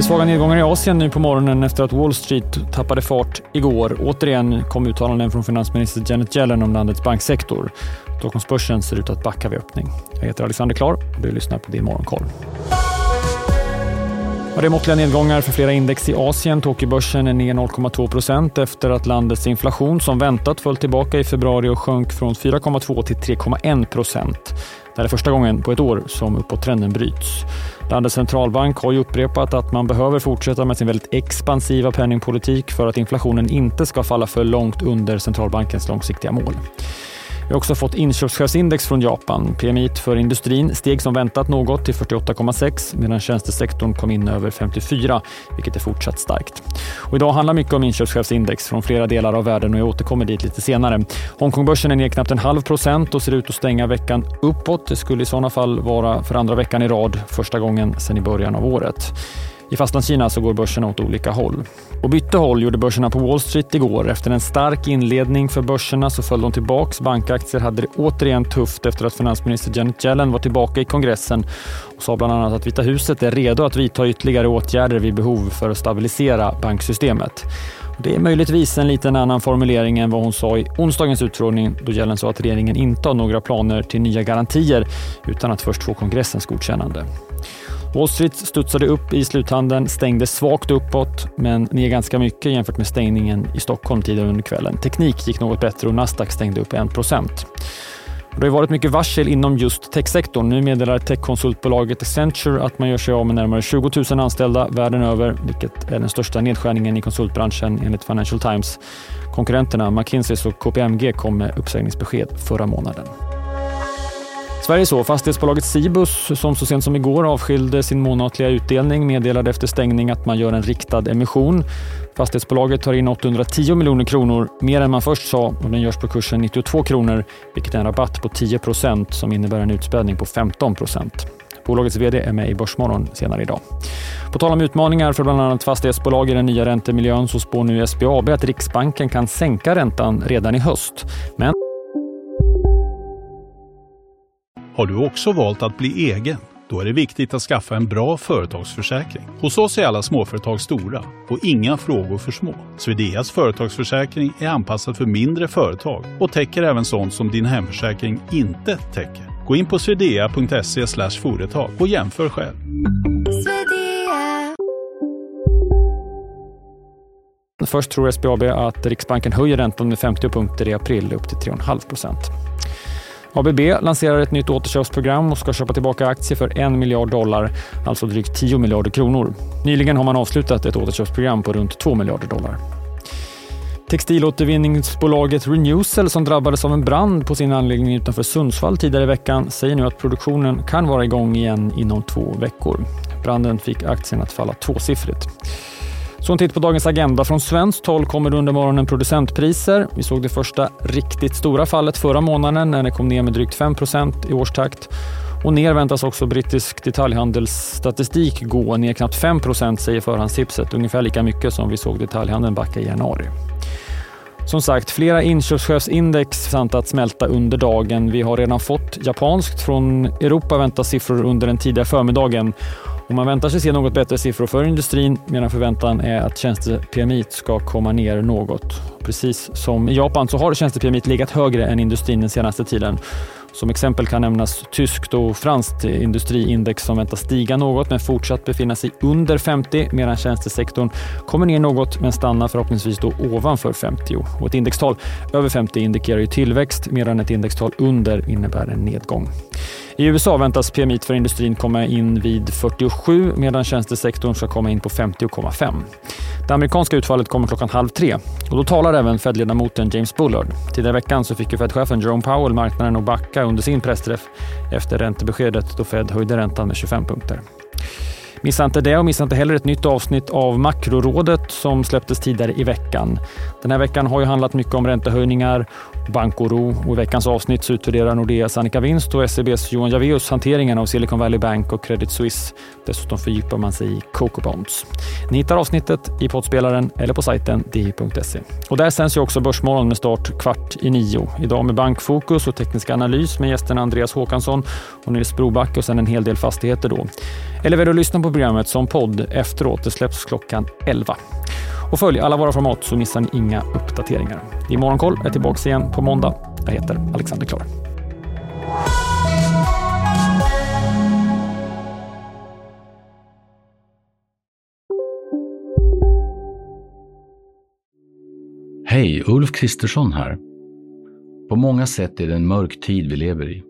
Det är svaga nedgångar i Asien nu på morgonen efter att Wall Street tappade fart igår. Återigen kom uttalanden från finansminister Janet Yellen om landets banksektor. Stockholmsbörsen ser ut att backa vid öppning. Jag heter Alexander Klar och du lyssnar på Din Morgonkoll det är måttliga nedgångar för flera index i Asien. Tokyobörsen är ner 0,2 procent efter att landets inflation som väntat föll tillbaka i februari och sjönk från 4,2 till 3,1 procent. Det här är första gången på ett år som uppåttrenden bryts. Landets centralbank har ju upprepat att man behöver fortsätta med sin väldigt expansiva penningpolitik för att inflationen inte ska falla för långt under centralbankens långsiktiga mål. Vi har också fått inköpschefsindex från Japan. PMI för industrin steg som väntat något till 48,6 medan tjänstesektorn kom in över 54, vilket är fortsatt starkt. Och idag handlar mycket om inköpschefsindex från flera delar av världen och jag återkommer dit lite senare. Hongkongbörsen är ner knappt en halv procent och ser ut att stänga veckan uppåt. Det skulle i sådana fall vara för andra veckan i rad, första gången sedan i början av året. I Fastlandskina så går börserna åt olika håll. Och bytte håll gjorde börserna på Wall Street igår. Efter en stark inledning för börserna så föll de tillbaks. Bankaktier hade det återigen tufft efter att finansminister Janet Yellen var tillbaka i kongressen och sa bland annat att Vita huset är redo att vidta ytterligare åtgärder vid behov för att stabilisera banksystemet. Det är möjligtvis en liten annan formulering än vad hon sa i onsdagens utfrågning då Yellen sa att regeringen inte har några planer till nya garantier utan att först få kongressens godkännande. Wall Street studsade upp i sluthandeln, stängde svagt uppåt men ner ganska mycket jämfört med stängningen i Stockholm tidigare under kvällen. Teknik gick något bättre och Nasdaq stängde upp 1% det har varit mycket varsel inom just techsektorn. Nu meddelar techkonsultbolaget Accenture att man gör sig av med närmare 20 000 anställda världen över, vilket är den största nedskärningen i konsultbranschen enligt Financial Times. Konkurrenterna McKinsey och KPMG kom med uppsägningsbesked förra månaden. Sverige så. Fastighetsbolaget Cibus, som så sent som igår avskilde sin månatliga utdelning, meddelade efter stängning att man gör en riktad emission. Fastighetsbolaget tar in 810 miljoner kronor, mer än man först sa och den görs på kursen 92 kronor, vilket är en rabatt på 10 procent som innebär en utspädning på 15 procent. Bolagets VD är med i Börsmorgon senare idag. På tal om utmaningar för bland annat fastighetsbolag i den nya räntemiljön så spår nu SBAB att Riksbanken kan sänka räntan redan i höst. Men har du också valt att bli egen? Då är det viktigt att skaffa en bra företagsförsäkring. Hos oss är alla småföretag stora och inga frågor för små. Swedeas företagsförsäkring är anpassad för mindre företag och täcker även sånt som din hemförsäkring inte täcker. Gå in på swedea.se företag och jämför själv. Först tror SBAB att Riksbanken höjer räntan med 50 punkter i april upp till 3,5 procent. ABB lanserar ett nytt återköpsprogram och ska köpa tillbaka aktier för 1 miljard dollar, alltså drygt 10 miljarder kronor. Nyligen har man avslutat ett återköpsprogram på runt 2 miljarder dollar. Textilåtervinningsbolaget Renewcell som drabbades av en brand på sin anläggning utanför Sundsvall tidigare i veckan säger nu att produktionen kan vara igång igen inom två veckor. Branden fick aktien att falla tvåsiffrigt. Så en titt på dagens agenda. Från svenskt håll kommer under morgonen producentpriser. Vi såg det första riktigt stora fallet förra månaden när det kom ner med drygt 5% i årstakt. Och ner väntas också brittisk detaljhandelsstatistik gå, ner knappt 5% säger förhandstipset. Ungefär lika mycket som vi såg detaljhandeln backa i januari. Som sagt, flera inköpschefsindex samt att smälta under dagen. Vi har redan fått japanskt. Från Europa väntas siffror under den tidiga förmiddagen och man väntar sig se något bättre siffror för industrin medan förväntan är att tjänste-PMI ska komma ner något. Precis som i Japan så har tjänste-PMI legat högre än industrin den senaste tiden. Som exempel kan nämnas tyskt och franskt industriindex som väntas stiga något men fortsatt befinna sig under 50 medan tjänstesektorn kommer ner något men stannar förhoppningsvis då ovanför 50. Och ett indextal över 50 indikerar ju tillväxt medan ett indextal under innebär en nedgång. I USA väntas PMI för industrin komma in vid 47 medan tjänstesektorn ska komma in på 50,5. Det amerikanska utfallet kommer klockan halv tre och då talar även Fed-ledamoten James Bullard. Tidigare i veckan så fick ju Fed-chefen Jerome Powell marknaden att backa under sin pressträff efter räntebeskedet då Fed höjde räntan med 25 punkter. Missa inte det och missa inte heller ett nytt avsnitt av Makrorådet som släpptes tidigare i veckan. Den här veckan har ju handlat mycket om räntehöjningar, bankoro och i veckans avsnitt så utvärderar Nordeas Annika Winst och SEBs Johan Javeus hanteringen av Silicon Valley Bank och Credit Suisse. Dessutom fördjupar man sig i Coco Bonds. Ni hittar avsnittet i poddspelaren eller på sajten di.se. Och där sänds ju också Börsmorgon med start kvart i nio. Idag med bankfokus och teknisk analys med gästerna Andreas Håkansson och Nils Broback och sen en hel del fastigheter då. Eller vill du att lyssna på på programmet som podd efteråt. Det släpps klockan 11. Och följ alla våra format så missar ni inga uppdateringar. I Morgonkoll är tillbaka igen på måndag. Jag heter Alexander Klar. Hej, Ulf Kristersson här. På många sätt är det en mörk tid vi lever i.